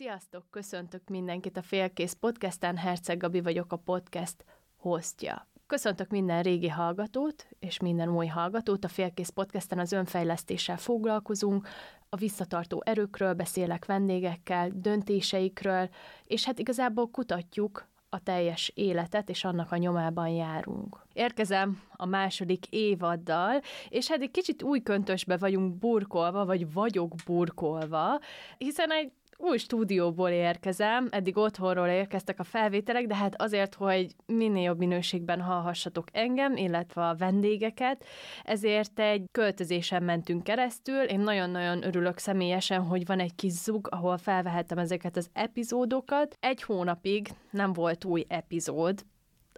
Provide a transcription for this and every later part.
Sziasztok, köszöntök mindenkit a Félkész Podcasten, Herceg Gabi vagyok a podcast hostja. Köszöntök minden régi hallgatót és minden új hallgatót. A Félkész Podcasten az önfejlesztéssel foglalkozunk, a visszatartó erőkről beszélek vendégekkel, döntéseikről, és hát igazából kutatjuk a teljes életet, és annak a nyomában járunk. Érkezem a második évaddal, és hát egy kicsit új köntösbe vagyunk burkolva, vagy vagyok burkolva, hiszen egy új stúdióból érkezem, eddig otthonról érkeztek a felvételek, de hát azért, hogy minél jobb minőségben hallhassatok engem, illetve a vendégeket, ezért egy költözésen mentünk keresztül. Én nagyon-nagyon örülök személyesen, hogy van egy kis zug, ahol felvehettem ezeket az epizódokat. Egy hónapig nem volt új epizód,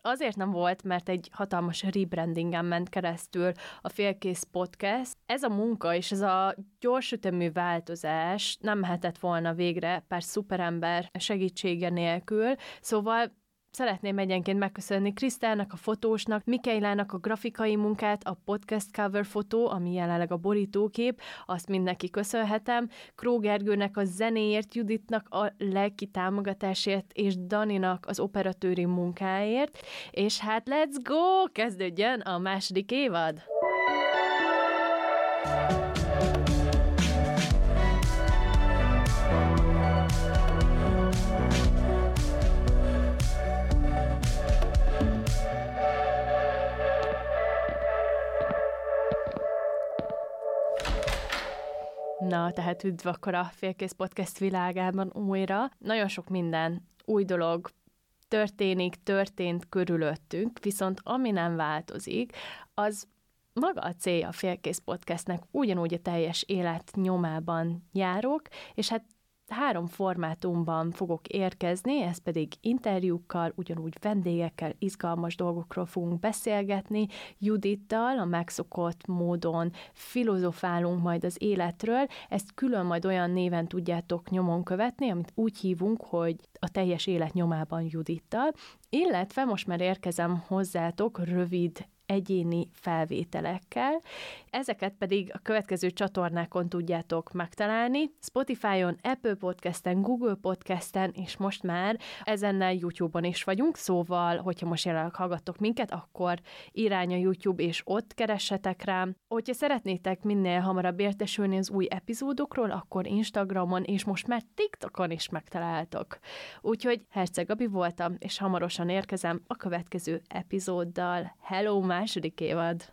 azért nem volt, mert egy hatalmas rebrandingen ment keresztül a Félkész Podcast. Ez a munka és ez a gyorsütemű változás nem mehetett volna végre pár szuperember segítsége nélkül, szóval Szeretném egyenként megköszönni Krisztának, a fotósnak, Mikélának a grafikai munkát, a podcast cover fotó, ami jelenleg a borítókép, azt mindenki köszönhetem, Krógergőnek a zenéért, Juditnak a lelki támogatásért, és Daninak az operatőri munkáért, és hát let's go! Kezdődjön a második évad! Na, tehát üdv akkor a Félkész Podcast világában újra. Nagyon sok minden új dolog történik, történt körülöttünk, viszont ami nem változik, az maga a célja a Félkész Podcastnek ugyanúgy a teljes élet nyomában járok, és hát három formátumban fogok érkezni, ez pedig interjúkkal, ugyanúgy vendégekkel, izgalmas dolgokról fogunk beszélgetni, Judittal, a megszokott módon filozofálunk majd az életről, ezt külön majd olyan néven tudjátok nyomon követni, amit úgy hívunk, hogy a teljes élet nyomában Judittal, illetve most már érkezem hozzátok rövid egyéni felvételekkel. Ezeket pedig a következő csatornákon tudjátok megtalálni. Spotify-on, Apple Podcast-en, Google Podcast-en, és most már ezennel YouTube-on is vagyunk, szóval, hogyha most jelenleg hallgattok minket, akkor irány a YouTube, és ott keressetek rám. Hogyha szeretnétek minél hamarabb értesülni az új epizódokról, akkor Instagramon, és most már TikTokon is megtaláltok. Úgyhogy Herceg Gabi voltam, és hamarosan érkezem a következő epizóddal. Hello, második évad!